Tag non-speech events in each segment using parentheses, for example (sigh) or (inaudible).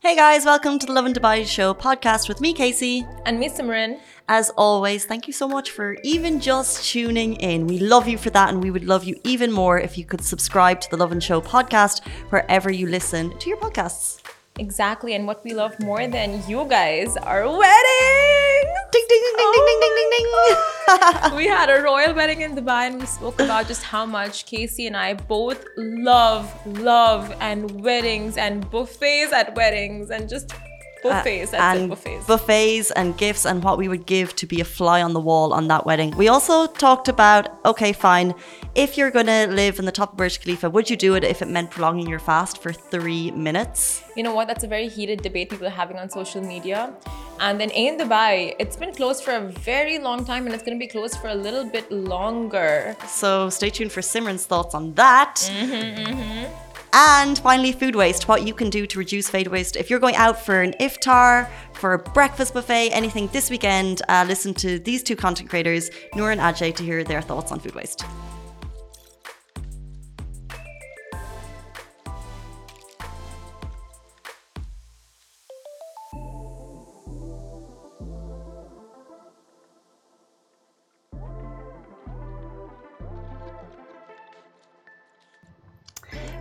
Hey guys, welcome to the Lovin Dubai Show podcast with me, Casey. And me, Simran. As always, thank you so much for even just tuning in. We love you for that, and we would love you even more if you could subscribe to the Lovin Show podcast wherever you listen to your podcasts. Exactly, and what we love more than you guys are weddings. Ding ding ding ding ding ding ding ding. Oh (laughs) ding. we had a royal wedding in Dubai, and we spoke about just how much Casey and I both love, love, and weddings and buffets at weddings and just buffets. Uh, and buffets. buffets and gifts and what we would give to be a fly on the wall on that wedding. We also talked about okay, fine, if you're going to live in the top of Burj Khalifa, would you do it if it meant prolonging your fast for three minutes? You know what? That's a very heated debate people are having on social media. And then Ain Dubai, it's been closed for a very long time and it's going to be closed for a little bit longer. So stay tuned for Simran's thoughts on that. Mm-hmm, mm-hmm. And finally, food waste, what you can do to reduce food waste. If you're going out for an iftar, for a breakfast buffet, anything this weekend, uh, listen to these two content creators, Noor and Ajay, to hear their thoughts on food waste.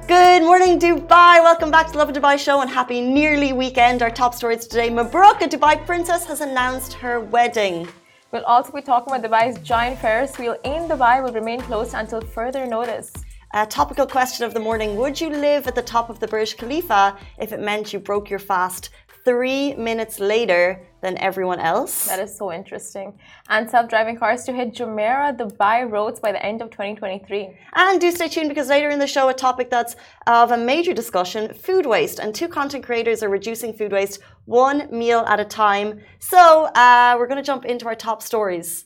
Good morning, Dubai. Welcome back to the Lovin Dubai show and happy nearly weekend. Our top stories today Mabrook, a Dubai princess, has announced her wedding. We'll also be talking about Dubai's giant Ferris wheel Ain Dubai will remain closed until further notice. A topical question of the morning Would you live at the top of the Burj Khalifa if it meant you broke your fast three minutes later than everyone else. That is so interesting. And self driving cars to hit Jumeirah Dubai roads by the end of 2023. And do stay tuned because later in the show, a topic that's of a major discussion food waste. And two content creators are reducing food waste one meal at a time. So uh, we're going to jump into our top stories.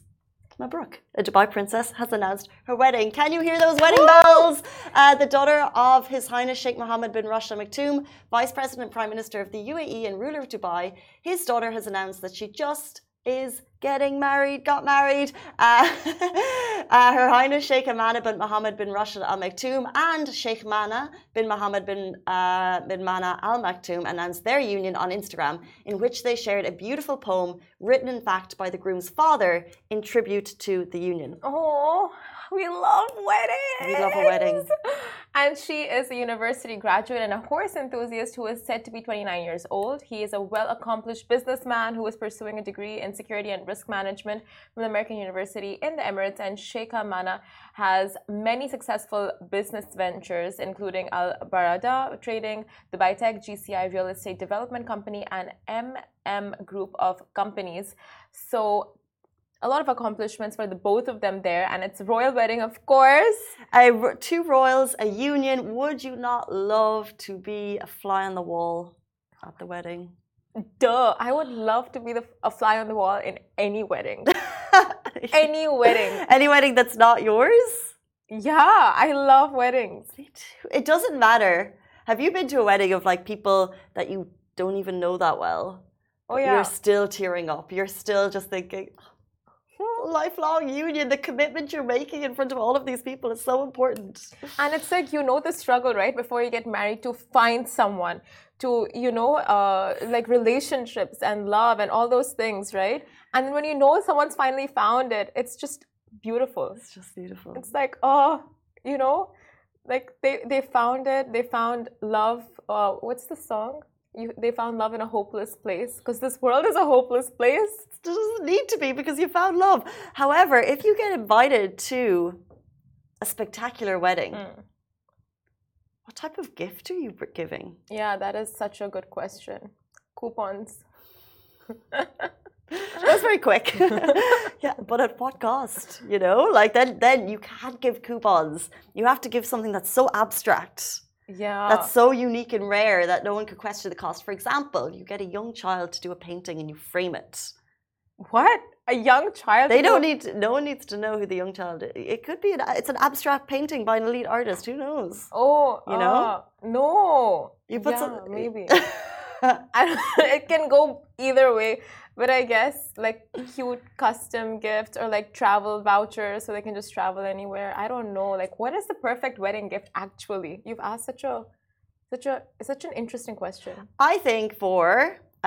Mabrook, a Dubai princess, has announced her wedding. Can you hear those wedding bells? Uh, the daughter of His Highness Sheikh Mohammed bin Rashid Al Maktoum, Vice President Prime Minister of the UAE and ruler of Dubai, his daughter has announced that she just is getting married, got married. Uh, (laughs) uh, Her Highness Sheikh Amana bin Mohammed bin Rashid Al Maktoum and Sheikh Mana bin Mohammed bin, uh, bin Mana Al Maktoum announced their union on Instagram, in which they shared a beautiful poem written, in fact, by the groom's father in tribute to the union. Oh, we love weddings. We love a wedding. And she is a university graduate and a horse enthusiast who is said to be 29 years old. He is a well accomplished businessman who is pursuing a degree in security and risk management from the American University in the Emirates. And Sheikha Mana has many successful business ventures, including Al Barada Trading, Dubai Tech, GCI Real Estate Development Company, and MM Group of companies. So a lot of accomplishments for the both of them there, and it's royal wedding, of course. Uh, two royals, a union. Would you not love to be a fly on the wall at the wedding? Duh! I would love to be the, a fly on the wall in any wedding. (laughs) any wedding. Any wedding that's not yours. Yeah, I love weddings. It doesn't matter. Have you been to a wedding of like people that you don't even know that well? Oh yeah. You're still tearing up. You're still just thinking, oh, lifelong union, the commitment you're making in front of all of these people is so important. And it's like you know the struggle, right? Before you get married, to find someone, to you know, uh, like relationships and love and all those things, right? And then when you know someone's finally found it, it's just beautiful. It's just beautiful. It's like oh, you know, like they they found it. They found love. Uh, what's the song? You, they found love in a hopeless place because this world is a hopeless place. It doesn't need to be because you found love. However, if you get invited to a spectacular wedding, mm. what type of gift are you giving? Yeah, that is such a good question. Coupons. (laughs) That's very quick. (laughs) yeah, but at what cost? You know, like then then you can't give coupons. You have to give something that's so abstract yeah. That's so unique and rare that no one could question the cost. For example you get a young child to do a painting and you frame it. What? A young child they don't need to, no one needs to know who the young child is it could be an, it's an abstract painting by an elite artist who knows? Oh you know? uh, no. You put yeah, some maybe. (laughs) (laughs) It can go either way but I guess like cute custom gifts or like travel vouchers so they can just travel anywhere. I don't know. Like, what is the perfect wedding gift actually? You've asked such a Such a such an interesting question. I think for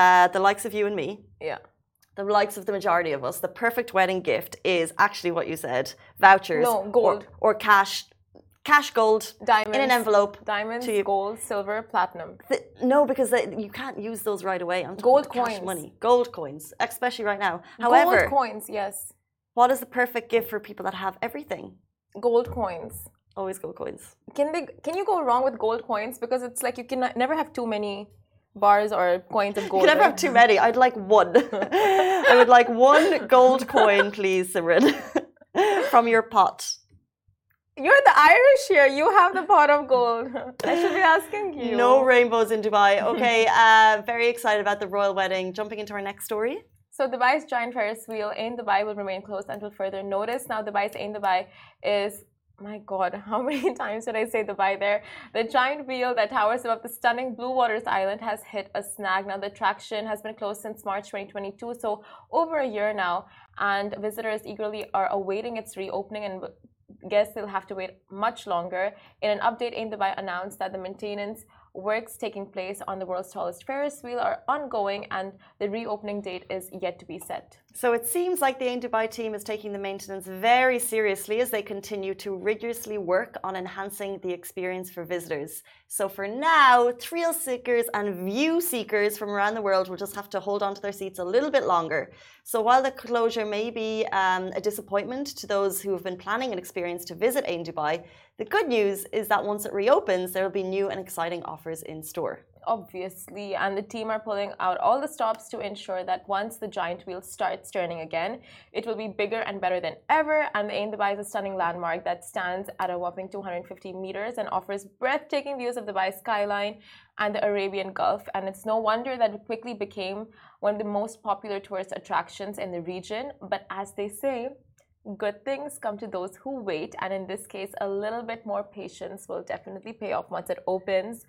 uh, the likes of you and me, Yeah. the likes of the majority of us, the perfect wedding gift is actually what you said: vouchers, No, or- or, cash, cash gold Diamonds. in an envelope. Diamonds, to you. gold, silver, platinum. Th- no, because they, you can't use those right away. I'm Gold coins. money, gold coins, especially right now. However, gold coins, yes. what is the perfect gift for people that have everything? Gold coins. Always gold coins. Can they? Can you go wrong with gold coins? Because it's like you can never have too many bars or coins of You gold. can never have too many. I'd like one. (laughs) I would like one gold coin, please, Simran, (laughs) from your pot. You're the Irish here. You have the pot of gold. (laughs) I should be asking you. No rainbows Ain Dubai. Okay, (laughs) uh, very excited about the royal wedding. Jumping into our next story. So Dubai's giant Ferris wheel Ain Dubai will remain closed until further notice. Now Dubai's in Dubai is my god, (laughs) how many times did I say Dubai there? The giant wheel that towers above the stunning Blue Waters Island has hit a snag. Now the attraction has been closed since March 2022, so over a year now, and visitors eagerly are awaiting its reopening and guess they'll have to wait much longer. In an update, Ain Dubai announced that the maintenance works taking place on the world's tallest Ferris wheel are ongoing and the reopening date is yet to be set. So it seems like the Ain Dubai team is taking the maintenance very seriously as they continue to rigorously work on enhancing the experience for visitors. So for now, thrill seekers and view seekers from around the world will just have to hold on to their seats a little bit longer. So while the closure may be um, a disappointment to those who have been planning an experience to visit Ain Dubai, the good news is that once it reopens, there will be new and exciting offers in store. Obviously, and the team are pulling out all the stops to ensure that once the giant wheel starts turning again, it will be bigger and better than ever. And the Ain Dubai is a stunning landmark that stands at a whopping 250 meters and offers breathtaking views of the Dubai skyline and the Arabian Gulf. And it's no wonder that it quickly became one of the most popular tourist attractions in the region. But as they say, good things come to those who wait. And in this case, a little bit more patience will definitely pay off once it opens.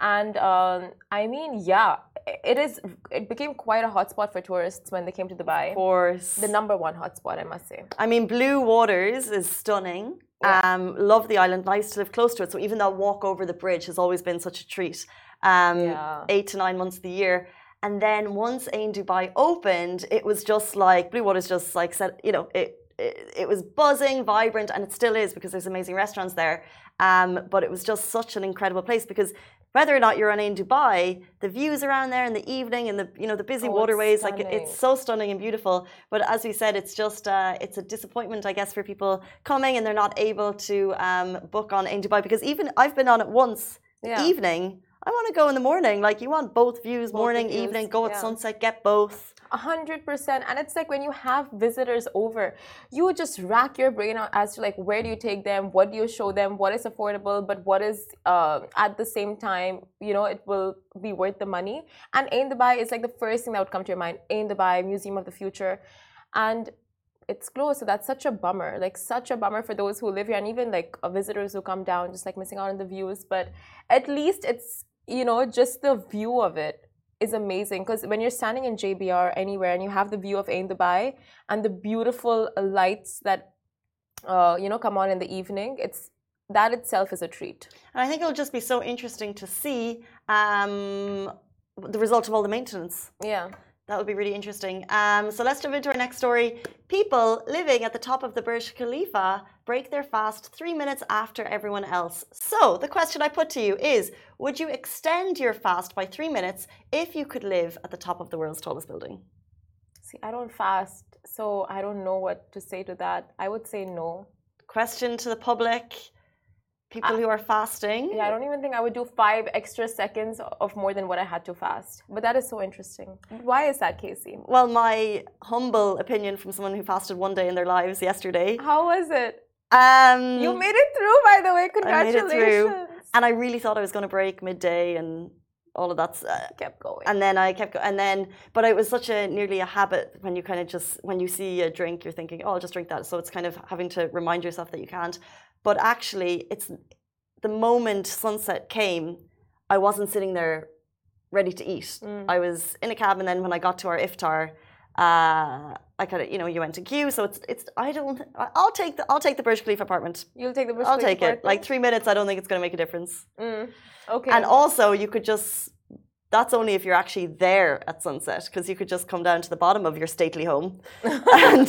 And um, I mean, yeah, it is. It became quite a hotspot for tourists when they came to Dubai. Of course. The number one hotspot, I must say. I mean, Blue Waters is stunning. Yeah. Um, love the island. Nice to live close to it. So even that walk over the bridge has always been such a treat. Um, Yeah. Eight to nine months of the year. And then once Ain Dubai opened, it was just like Blue Waters just like said, you know, it, it, it was buzzing, vibrant, and it still is because there's amazing restaurants there. Um, but it was just such an incredible place because whether or not you're on Ain Dubai, the views around there in the evening and the you know the busy Oh, waterways, like it- it's so stunning and beautiful. But as we said, it's just uh, it's a disappointment, I guess, for people coming and they're not able to um, book on Ain Dubai because even I've been on it once Yeah. evening. I want to go in the morning. Like you want both views, both morning, views, evening. Go at yeah. sunset, get both. A hundred percent. And it's like when you have visitors over, you just rack your brain out as to like where do you take them, what do you show them, what is affordable, but what is uh, at the same time, you know, it will be worth the money. And Ain Dubai is like the first thing that would come to your mind. Ain Dubai, Museum of the Future. And it's closed, so that's such a bummer. Like such a bummer for those who live here and even like uh, visitors who come down, just like missing out on the views. But at least it's you know just the view of it is amazing because when you're standing in JBR anywhere and you have the view of Ain Dubai and the beautiful lights that uh, you know come on in the evening, it's that itself is a treat. And I think it'll just be so interesting to see um, the result of all the maintenance. Yeah. That would be really interesting. Um, so let's jump into our next story. People living at the top of the Burj Khalifa break their fast three minutes after everyone else. So the question I put to you is Would you extend your fast by three minutes if you could live at the top of the world's tallest building? See, I don't fast, so I don't know what to say to that. I would say no. Question to the public people who are fasting. Yeah, I don't even think I would do five extra seconds of more than what I had to fast. But that is so interesting. Why is that, Casey? Well, my humble opinion from someone who fasted one day in their lives yesterday. How was it? Um, You made it through, by the way. Congratulations. I made it through. and I really thought I was going to break midday and all of that. Uh, Kept going. and then I kept going. And then, but it was such a nearly a habit when you kind of just, when you see a drink, you're thinking, oh, I'll just drink that. So it's kind of having to remind yourself that you can't. But actually, it's the moment sunset came, I wasn't sitting there ready to eat. Mm. I was in a cab, and then when I got to our iftar, uh, I kind of, you know, you went to queue, so it's, it's. I don't. I'll take the, I'll take the Burj Khalifa apartment. You'll take the Burj I'll Khalifa take it. apartment? Like three minutes, I don't think it's going to make a difference. Mm, okay. And also, you could just. That's only if you're actually there at sunset, because you could just come down to the bottom of your stately home, (laughs) and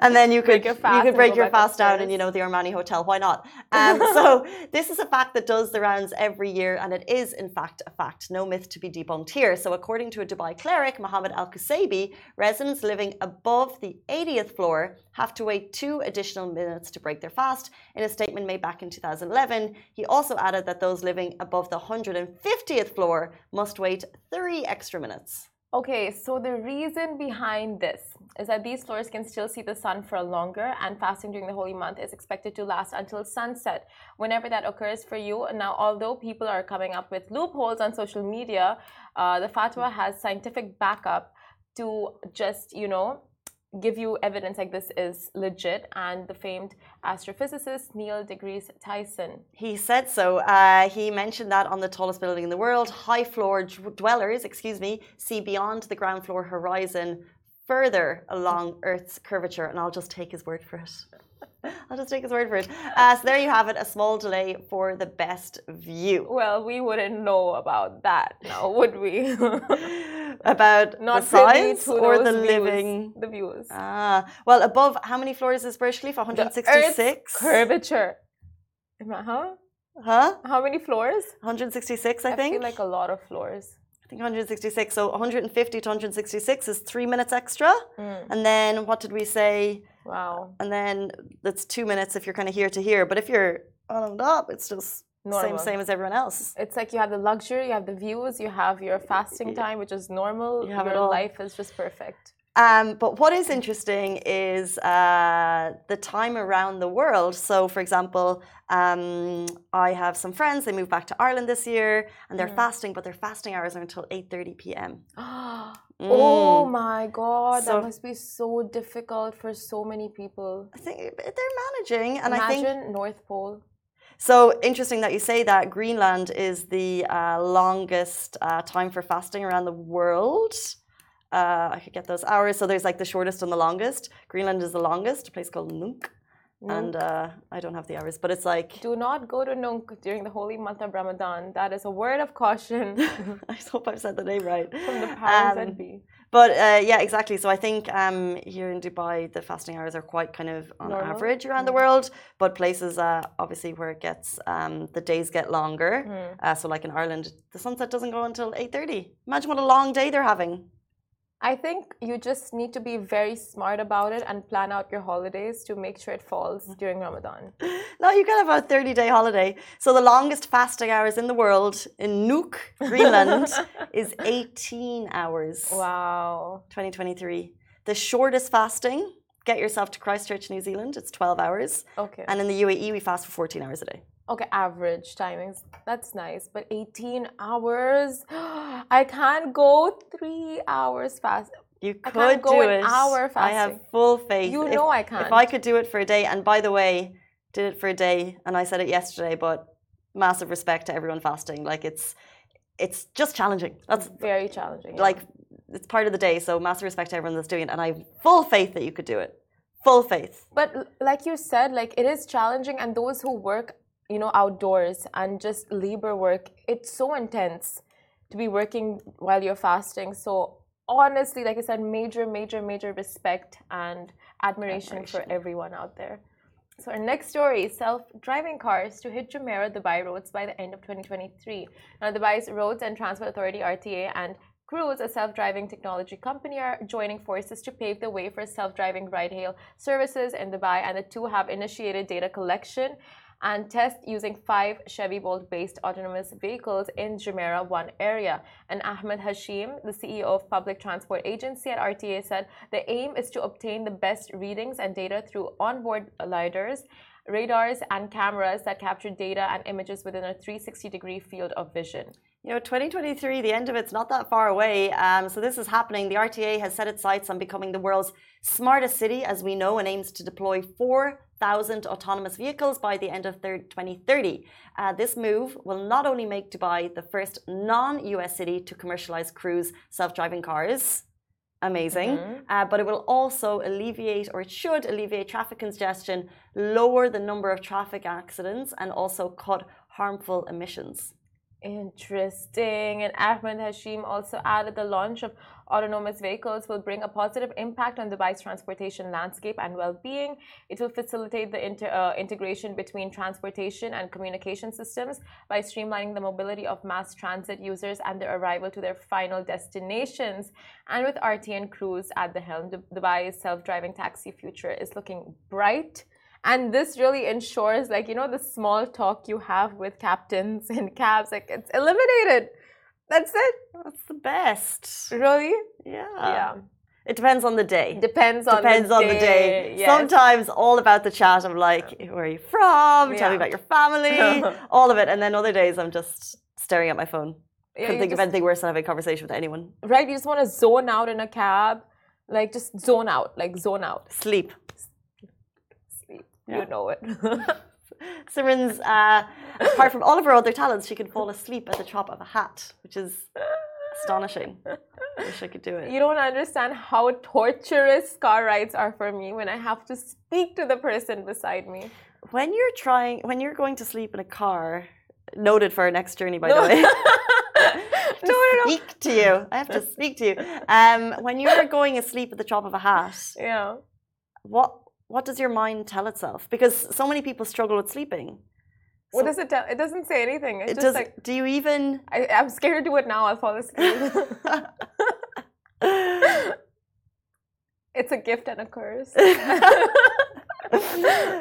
and then you could Break your you fast could break your fast down in you know the Armani hotel. Why not? (laughs) Um, so this is a fact that does the rounds every year, and it is in fact a fact. No myth to be debunked here. So according to a Dubai cleric, Mohammed Al Qusaybi, residents living above the 80th floor have to wait two additional minutes to break their fast. In a statement made back in 2011, he also added that those living above the 150th floor must wait three extra minutes. Okay, so the reason behind this is that these floors can still see the sun for longer, and fasting during the holy month is expected to last until sunset. Whenever that occurs for you, now, although people are coming up with loopholes on social media, uh, the fatwa has scientific backup to just, you know, give you evidence like this is legit. And the famed astrophysicist Neil deGrasse Tyson He said so. Uh, he mentioned that on the tallest building in the world, high floor dwellers, excuse me, see beyond the ground floor horizon further along Earth's curvature. And I'll just take his word for it. (laughs) I'll just take his word for it. Uh, so there you have it, a small delay for the best view. Well, we wouldn't know about that now, (laughs) would we? (laughs) About Not the size or the views, living. the views. Ah, well, above how many floors is Burj Khalifa? The 166. Curvature. I- Huh? Huh? How many floors? 166, I, I think. feel like a lot of floors. I think 166. So 150 to 166 is three minutes extra. Mm, And then what did we say? wow. And then that's two minutes if you're kind of here to here. But if you're on up, it's just Normal. same same as everyone else. It's like you have the luxury, you have the views, you have your fasting time, which is normal. You have your life is just perfect. Um, but what is interesting is uh, the time around the world. So, for example, um, I have some friends. They moved back to Ireland this year, and they're Mm. fasting, but their fasting hours are until 8:30 p.m. (gasps) Oh Mm. my god, So- that must be so difficult for so many people. I think they're managing, and I think Imagine North Pole. So interesting that you say that Greenland is the uh, longest uh, time for fasting around the world. Uh, I could get those hours. So there's like the shortest and the longest. Greenland is the longest, a place called Nuuk. And uh, I don't have the hours, but it's like, Do not go to Nunk during the holy month of Ramadan. That is a word of caution (laughs) I hope I've said the name right. (laughs) from the powers Um, that be. But uh, yeah, exactly. So I think um, here in Dubai, the fasting hours are quite kind of on Normal? average around the Mm. world. But places, uh, obviously, where it gets um, the days get longer. Mm. Uh, so like in Ireland, the sunset doesn't go until eight thirty. Imagine what a long day they're having. I think you just need to be very smart about it and plan out your holidays to make sure it falls mm-hmm. during Ramadan. (laughs) No, you can have a thirty day holiday. So the longest fasting hours in the world in Nuuk, (laughs) Greenland, is eighteen hours. Wow. 2023. The shortest fasting. Get yourself to Christchurch, New Zealand. It's 12 hours. Okay. And in the UAE, we fast for 14 hours a day. Okay, average timings. That's nice. But 18 hours? (gasps) I can't go three hours fast. You could do an it. hour I have full faith. You If- know I can't. If I could do it for a day, and by the way, did it for a day, and I said it yesterday, but massive respect to everyone fasting. Like it's, it's just challenging. That's very challenging. yeah. like it's part of the day. So massive respect to everyone that's doing it, and I have full faith that you could do it. Full faith. But like you said, like it is challenging, and those who work, you know, outdoors and just labor work, it's so intense to be working while you're fasting. So honestly, like I said, major, major, major respect and admiration, for everyone out there. So our next story: self-driving cars to hit Jumeirah Dubai roads by the end of 2023. Now, Dubai's Roads and Transport Authority (RTA) and Cruise, a self-driving technology company, are joining forces to pave the way for self-driving ride-hail services in Dubai, and the two have initiated data collection and test using five Chevy Bolt-based autonomous vehicles in Jumeirah One area. And Ahmed Hashim, the CEO of Public Transport Agency at RTA, said the aim is to obtain the best readings and data through onboard lidars, radars, and cameras that capture data and images within a 360-degree field of vision. You know, 2023, the end of it's not that far away. Um, so this is happening. The RTA has set its sights on becoming the world's smartest city, as we know, and aims to deploy 4,000 autonomous vehicles by the end of 2030. Uh, this move will not only make Dubai the first non-US city to commercialize cruise self-driving cars, amazing. Uh, but it will also alleviate, or it should alleviate traffic congestion, lower the number of traffic accidents, and also cut harmful emissions. Interesting. And Ahmed Hashim also added the launch of autonomous vehicles will bring a positive impact on Dubai's transportation landscape and well being. It will facilitate the inter, uh, integration between transportation and communication systems by streamlining the mobility of mass transit users and their arrival to their final destinations. And with RTN Cruise at the helm, Dubai's self driving taxi future is looking bright and this really ensures like you know the small talk you have with captains (laughs) in cabs like it's eliminated that's it That's the best. really Yeah. yeah It depends on the day. depends on Depends the on the day. yes. Sometimes all about the chat of like, where are you from? Tell me about your family. (laughs) all of it. And then other days I'm just staring at my phone. Yeah, Couldn't think of anything worse than having a conversation with anyone. right you just want to zone out in a cab like just zone out like zone out Sleep. Yeah. you know it (laughs) Simran's, uh, apart from all of her other talents, she can fall asleep at the top of a hat, which is astonishing. I wish I could do it. you don't understand how torturous car rides are for me when i have to speak to the person beside me When you're trying, when you're going to sleep in a car, noted for our next journey, by the way. (laughs) no, no, no. Speak to you. I have to speak to you. Um, when you're going asleep at the top of a hat, Yeah. what what does your mind tell itself? Because so many people struggle with sleeping. What So does it tell? It doesn't say anything. It's it just does. like do you even? I, I'm scared to do it now. I'll fall asleep. it's a gift and a curse. (laughs)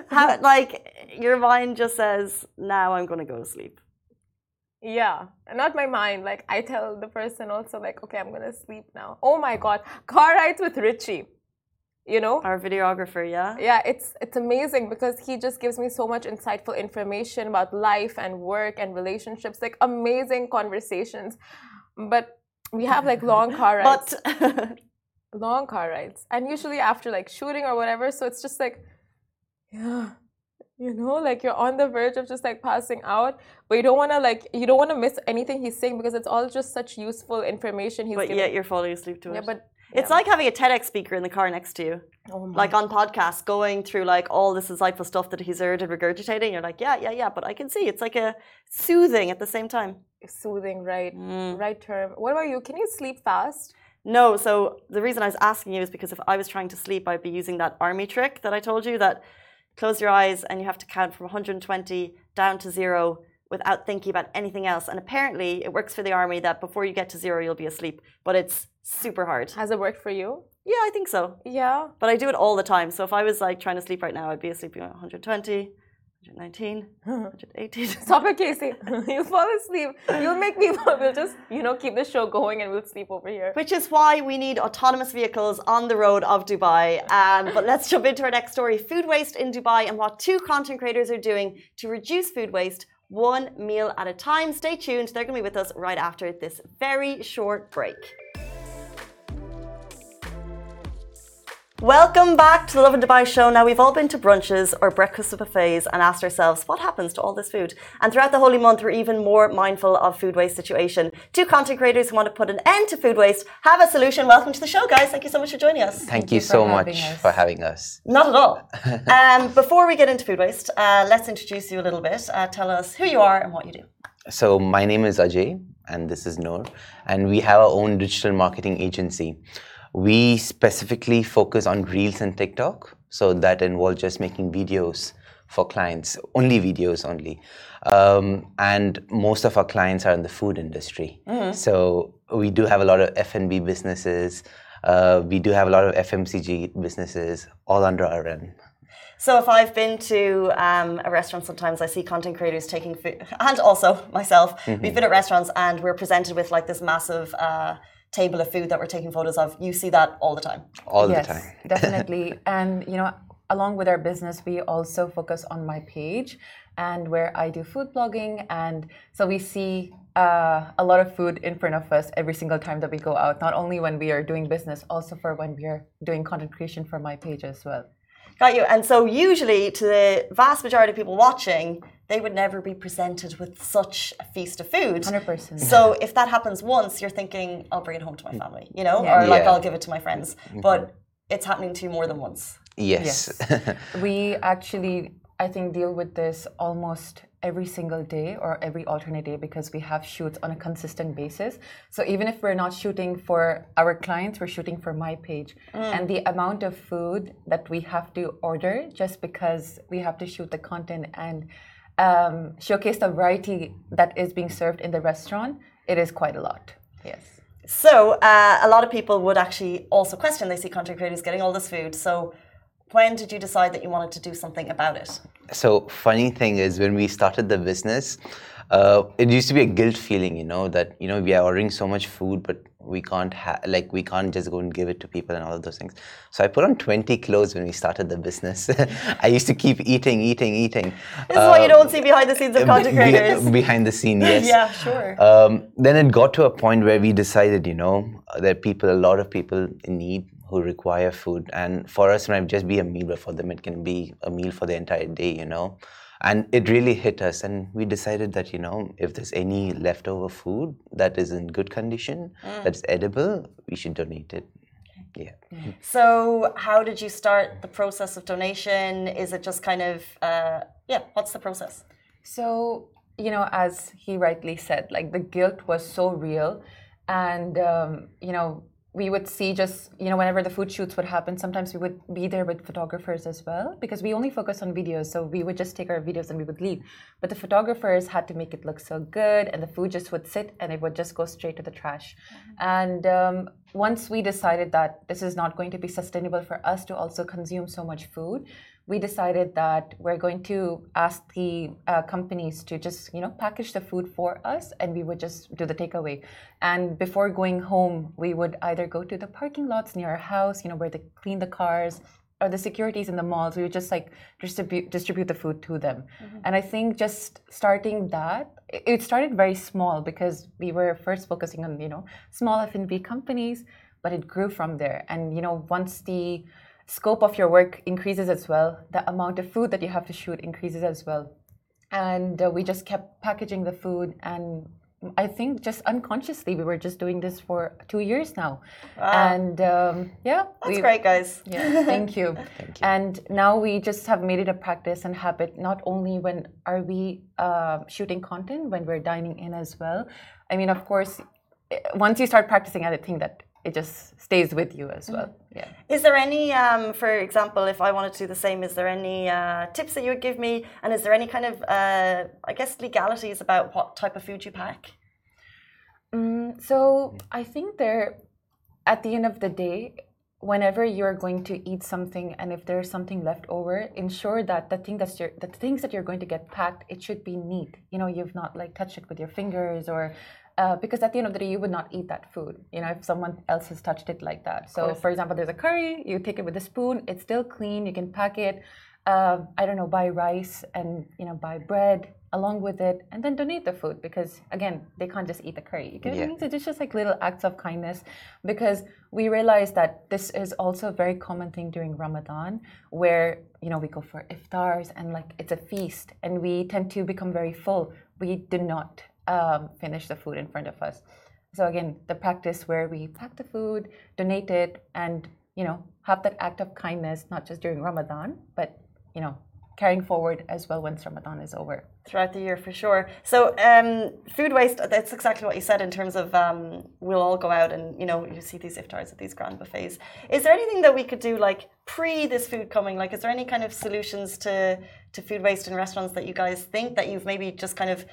How, like your mind just says, "Now I'm going to go to sleep." yeah, not my mind. Like I tell the person also, like, okay, I'm gonna sleep now. Oh my god, car rides with Richie. You know, Our videographer, yeah. yeah it's it's amazing because he just gives me so much insightful information about life and work and relationships like amazing conversations but we have like long (laughs) car rides But (laughs) long car rides and usually after like shooting or whatever so it's just like yeah you know like you're on the verge of just like passing out but you don't want to like you don't want to miss anything he's saying because it's all just such useful information he's but giving yet you're falling asleep to it. yeah but it's yeah. like having a TEDx speaker in the car next to you, oh like on podcasts, going through like all this insightful stuff that he's heard and regurgitating. You're like, yeah, yeah, yeah. But I can see it's like a soothing at the same time. soothing right Mm. right term what about you can you sleep fast No, so the reason I was asking you is because if I was trying to sleep, I'd be using that army trick that I told you that close your eyes and you have to count from 120 down to zero without thinking about anything else. And apparently, it works for the army that before you get to zero, you'll be asleep. But it's super hard. Has it worked for you? Yeah, I think so. Yeah. But I do it all the time. So if I was like trying to sleep right now, I'd be asleep at 120, 119, (laughs) 118. (laughs) Stop it, Casey. (laughs) You'll fall asleep. You'll make me. We'll just, you know, keep the show going and we'll sleep over here. Which is why we need autonomous vehicles on the road of Dubai. Um, but let's jump into our next story food waste in Dubai and what two content creators are doing to reduce food waste one meal at a time. Stay tuned. They're going to be with us right after this very short break. Welcome back to the Lovin Dubai show. Now, we've all been to brunches or breakfast buffets and asked ourselves, what happens to all this food? And throughout the holy month, we're even more mindful of food waste situation. Two content creators who want to put an end to food waste have a solution. Welcome to the show, guys. Thank you so much for joining us. Thank, you you so much us. for having us. Not at all. (laughs) um, before we get into food waste, uh, let's introduce you a little bit. Uh, tell us who you are and what you do. So, my name is Ajay, and this is Noor, and we have our own digital marketing agency. We specifically focus on Reels and TikTok, so that involves just making videos for clients, only videos only. Um, and most of our clients are in the food industry. So, we do have a lot of F&B businesses. Uh, we do have a lot of FMCG businesses, all under our run. So if I've been to um, a restaurant, sometimes I see content creators taking food, (laughs) and also myself. Mm-hmm. We've been at restaurants and we're presented with like this massive uh, table of food that we're taking photos of. You see that all the time. All yes, the time. (laughs) definitely. And you know, along with our business, we also focus on my page and where I do food blogging, and so we see uh, a lot of food in front of us every single time that we go out. Not only when we are doing business, also for when we are doing content creation for my page as well. Got you. And so usually to the vast majority of people watching, they would never be presented with such a feast of food. 100%. So if that happens once, you're thinking, I'll bring it home to my family, you know, Yeah. or like Yeah. I'll give it to my friends. Mm-hmm. But it's happening to you more than once. Yes. we actually, I think, deal with this almost every single day or every alternate day because we have shoots on a consistent basis. So even if we're not shooting for our clients, we're shooting for my page. And the amount of food that we have to order just because we have to shoot the content and um, showcase the variety that is being served in the restaurant, it is quite a lot. Yes. So uh, a lot of people would actually also question. They see content creators getting all this food. So when did you decide that you wanted to do something about it? So funny thing is when we started the business, uh, it used to be a guilt feeling, you know, that you know we are ordering so much food, but we can't ha- like we can't just go and give it to people and all of those things. So I put on 20 kilos when we started the business. (laughs) I used to keep eating, eating, eating. This is what you don't see behind the scenes of content Be- (laughs) behind the scene, (laughs) yes. yeah, sure. Um, then it got to a point where we decided, you know, that people, a lot of people in need who require food. And for us, it might just be a meal, but for them, it can be a meal for the entire day, you know. And it really hit us. And we decided that, you know, if there's any leftover food that is in good condition, that's edible, we should donate it. Yeah. So, how did you start the process of donation? Is it just kind of, uh, yeah, what's the process? So, you know, as he rightly said, like the guilt was so real. And, um, you know, we would see just, you know, whenever the food shoots would happen, sometimes we would be there with photographers as well because we only focus on videos. So we would just take our videos and we would leave. But the photographers had to make it look so good and the food just would sit and it would just go straight to the trash. And um, once we decided that this is not going to be sustainable for us to also consume so much food, we decided that we're going to ask the uh, companies to just you know package the food for us and we would just do the takeaway. And before going home we would either go to the parking lots near our house you know where they clean the cars or the securities in the malls. We would just like distribute distribute the food to them. And i think just starting that it it started very small because we were first focusing on you know small f&b companies but it grew from there. And you know once the scope of your work increases as well. The amount of food that you have to shoot increases as well. And uh, we just kept packaging the food. And I think just unconsciously, we were just doing this for two years now. And um, yeah. That's we- great, guys. (laughs) yeah, (laughs) thank you. And now we just have made it a practice and habit. Not only when are we uh, shooting content, when we're dining in as well. I mean, of course, eh, once you start practicing, I think that it just stays with you as well. Yeah. Is there any, um, for example, if I wanted to do the same, is there any uh, tips that you would give me? And is there any kind of, uh, I guess, legalities about what type of food you pack? Mm, so I think there, at the end of the day, whenever you're going to eat something and if there's something left over, ensure that the thing that's your, the things that you're going to get packed, it should be neat. You know, you've not like touched it with your fingers or. Uh, because at the end of the day, you would not eat that food, you know, if someone else has touched it like that. So, for example, there's a curry, you take it with a spoon, it's still clean, you can pack it. Uh, I don't know, buy rice and you know, buy bread along with it, and then donate the food because again, they can't just eat the curry. You what Yeah. it's just like little acts of kindness because we realize that this is also a very common thing during Ramadan where you know we go for iftars and like it's a feast and we tend to become very full. We do not um, finish the food in front of us. So again, the practice where we pack the food, donate it, and you know have that act of kindness not just during Ramadan, but you know carrying forward as well once Ramadan is over. throughout the year for sure. So um, food waste, that's exactly what you said in terms of um, we'll all go out and, you know, you see these iftars at these grand buffets. Is there anything that we could do like pre this food coming? Like, is there any kind of solutions to, to food waste in restaurants that you guys think that you've maybe just kind of,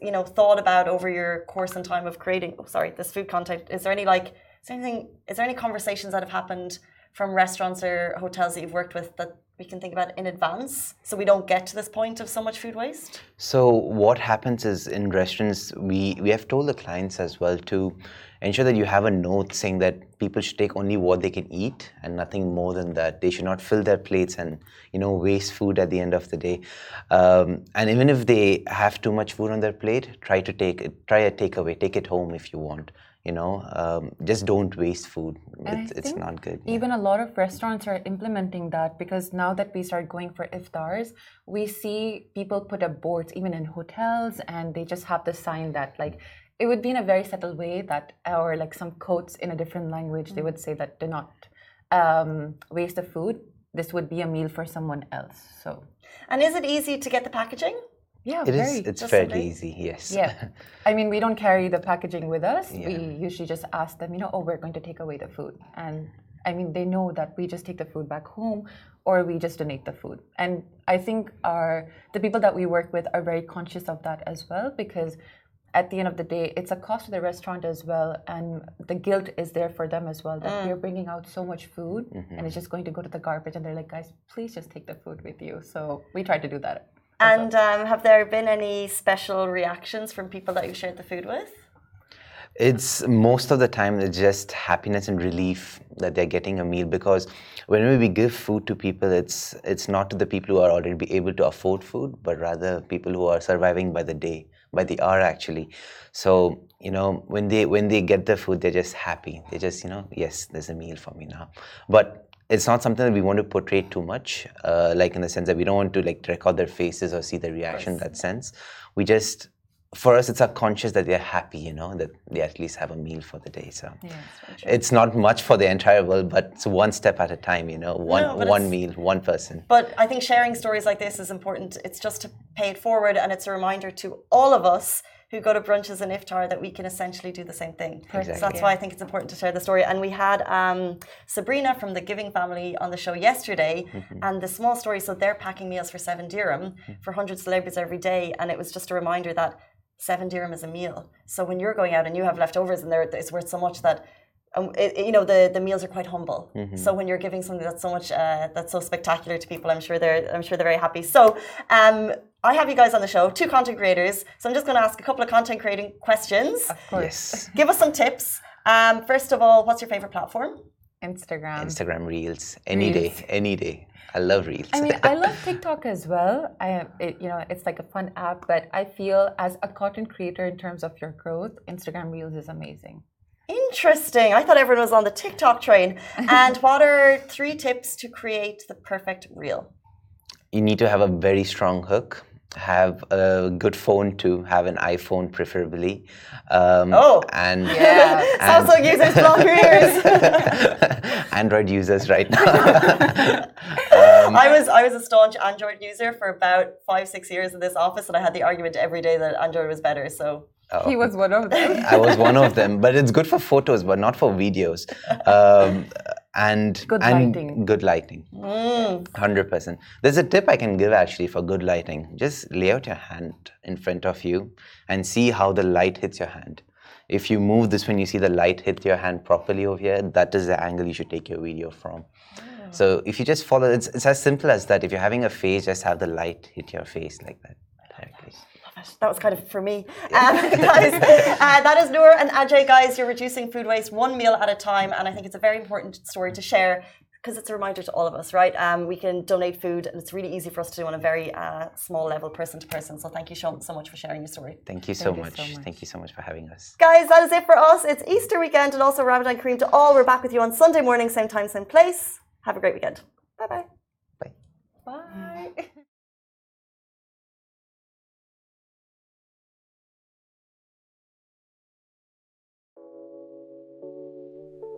you know, thought about over your course and time of creating, oh, sorry, this food content? Is there any like, is there anything, is there any conversations that have happened from restaurants or hotels that you've worked with that we can think about in advance so we don't get to this point of so much food waste? So what happens is in restaurants, we, we have told the clients as well to ensure that you have a note saying that people should take only what they can eat and nothing more than that. They should not fill their plates and you know waste food at the end of the day. Um, and even if they have too much food on their plate, try to take it, try a takeaway, take it home if you want. You know um, just don't waste food And it's, it's not good yeah. Even a lot of restaurants are implementing that because now that we start going for iftars, we see people put up boards even in hotels and they just have the sign that like it would be in a very subtle way that or like some quotes in a different language they would say that do not um, waste the food. This would be a meal for someone else. So And is it easy to get the packaging? Yeah, It is. very. It's fairly something- easy. Yes. yeah. (laughs) I mean, we don't carry the packaging with us. We usually just ask them, you know, oh, we're going to take away the food. And I mean, they know that we just take the food back home or we just donate the food. And I think our the people that we work with are very conscious of that as well because at the end of the day, it's a cost to the restaurant as well, and the guilt is there for them as well that mm. we're bringing out so much food mm-hmm. and it's just going to go to the garbage. And they're like, guys, please just take the food with you. So we try to do that. And um, have there been any special reactions from people that you shared the food with? It's most of the time it's just happiness and relief that they're getting a meal because whenever we give food to people, it's it's not to the people who are already be able to afford food, but rather people who are surviving by the day, by the hour actually. So you know when they when they get the food, they're just happy. They just you know yes, there's a meal for me now. But it's not something that we want to portray too much, uh, like in the sense that we don't want to like record their faces or see their reaction in that sense. We just for us, it's subconscious that they're happy, you know, that they at least have a meal for the day. So it's not much for the entire world, but it's one step at a time, you know, one No, one meal, one person. But I think sharing stories like this is important. It's just to pay it forward, and it's a reminder to all of us who go to brunches and iftar that we can essentially do the same thing. So that's Exactly. why I think it's important to share the story. And we had um, Sabrina from the Giving Family on the show yesterday, and the small story. So they're packing meals for seven dirham for hundred celebrities every day, and it was just a reminder that seven dirham is a meal. So when you're going out and you have leftovers and there, it's worth so much that um, it, it- you know the, the meals are quite humble. So when you're giving something that's so much uh, that's so spectacular to people, I'm sure they're I'm sure they're very happy. So um, I have you guys on the show, two content creators. So I'm just going to ask a couple of content creating questions. Of course. Yes. Give us some tips. Um, first of all, what's your favorite platform? Instagram. Instagram Reels, any Reels. day, any day. I love Reels. I mean, I love (laughs) TikTok as well. I, it, you know, it's like a fun app, but I feel as a content creator in terms of your growth, Instagram Reels is amazing. Interesting. I thought everyone was on the TikTok train. (laughs) And what are three tips to create the perfect reel? you need to have a very strong hook. Have a good phone to have an iPhone, preferably. Um, Oh. and Yeah. Samsung users long ears. Android users right now. (laughs) I was I was a staunch Android user for about five six years in this office, and I had the argument every day that Android was better. So He was one of them. I was one of them, but it's good for photos, but not for videos. (laughs) Um, and Good and lighting. Good lighting. Mm. Hundred percent. There's a tip I can give actually for good lighting. Just lay out your hand in front of you and see how the light hits your hand. If you move this when you see the light hit your hand properly over here, that is the angle you should take your video from. Ah. So if you just follow, it's, it's as simple as that. If you're having a face, just have the light hit your face like that. Directly. that was kind of for me, um, (laughs) guys. Uh, that is Noor and Ajay, guys. You're reducing food waste one meal at a time, and I think it's a very important story to share. Because it's a reminder to all of us, right? Um, we can donate food, and it's really easy for us to do on a very uh, small level, person to person. So, thank you so, so much for sharing your story. Thank you so, Thank you much. so much. Thank you so much for having us. Guys, that is it for us. It's Easter weekend and also Ramadan Kareem to all. We're back with you on Sunday morning, same time, same place. Have a great weekend. Bye bye. Bye. (laughs) Bye.